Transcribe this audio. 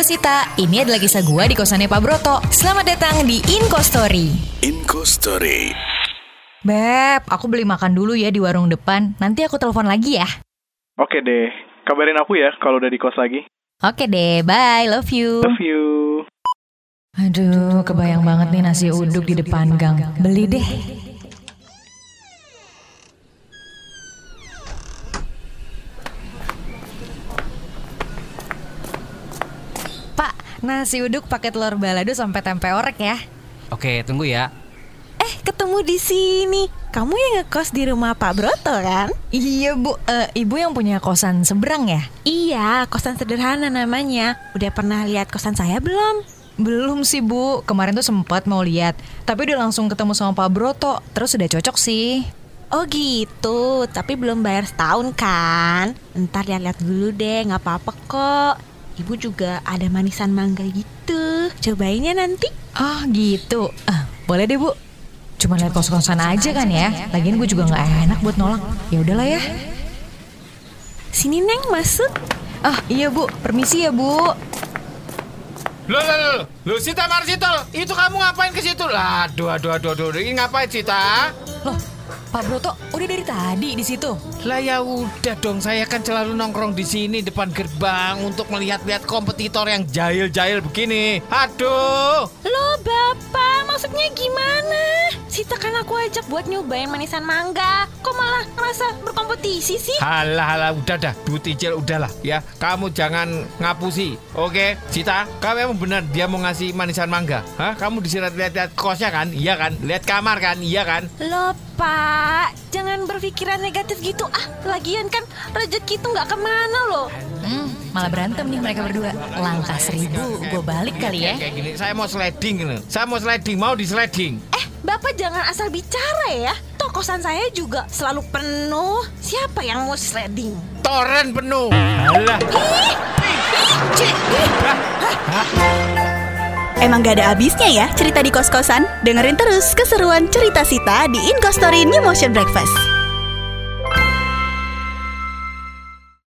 gue Sita. Ini adalah kisah gue di kosannya Pak Broto. Selamat datang di Inko Story. Inco Story. Beb, aku beli makan dulu ya di warung depan. Nanti aku telepon lagi ya. Oke deh, kabarin aku ya kalau udah di kos lagi. Oke deh, bye. Love you. Love you. Aduh, kebayang banget nih nasi uduk di depan gang. Beli deh. Nasi uduk pakai telur balado sampai tempe orek ya. Oke, tunggu ya. Eh, ketemu di sini. Kamu yang ngekos di rumah Pak Broto kan? Iya bu, Eh, ibu yang punya kosan seberang ya? Iya, kosan sederhana namanya. Udah pernah lihat kosan saya belum? Belum sih bu, kemarin tuh sempat mau lihat, tapi udah langsung ketemu sama Pak Broto, terus udah cocok sih. Oh gitu, tapi belum bayar setahun kan? Ntar lihat-lihat dulu deh, nggak apa-apa kok. Ibu juga ada manisan mangga gitu. Cobain ya nanti. Ah gitu, ah, boleh deh bu. Cuma lihat kos-kosan aja kan ya. Lagian gue juga nggak enak buat nolak. Ya udahlah ya. Sini Neng masuk. Ah iya bu, permisi ya bu. Loh, loh, loh, loh, Sita Marsitol, itu kamu ngapain ke situ? Lah, aduh, aduh, aduh, aduh, ini ngapain Sita? Loh, Pak Broto udah dari tadi di situ. Lah ya udah dong, saya kan selalu nongkrong di sini depan gerbang untuk melihat-lihat kompetitor yang jahil-jahil begini. Aduh, Loh Bapak, maksudnya gimana? Sita kan aku ajak buat nyobain manisan mangga. Kok malah ngerasa berkompetisi sih? halah, halah, udah dah, Bu Ticil, udahlah ya. Kamu jangan ngapusi, oke? Sita, kamu emang benar dia mau ngasih manisan mangga? Hah? Kamu disirat lihat-lihat kosnya kan? Iya kan? Lihat kamar kan? Iya kan? Loh Pak, jangan berpikiran negatif gitu ah. Lagian kan rezeki itu nggak ke mana loh. Hmm, malah berantem nih mereka berdua. Langkah seribu, gue balik kali ya. Kayak gini, saya mau sliding. Saya mau sliding, mau di sliding. Eh, Bapak jangan asal bicara ya. Toh kosan saya juga selalu penuh. Siapa yang mau sliding? Toren penuh. Alah. Emang gak ada habisnya ya cerita di kos-kosan? Dengerin terus keseruan cerita Sita di Inko Story New Motion Breakfast.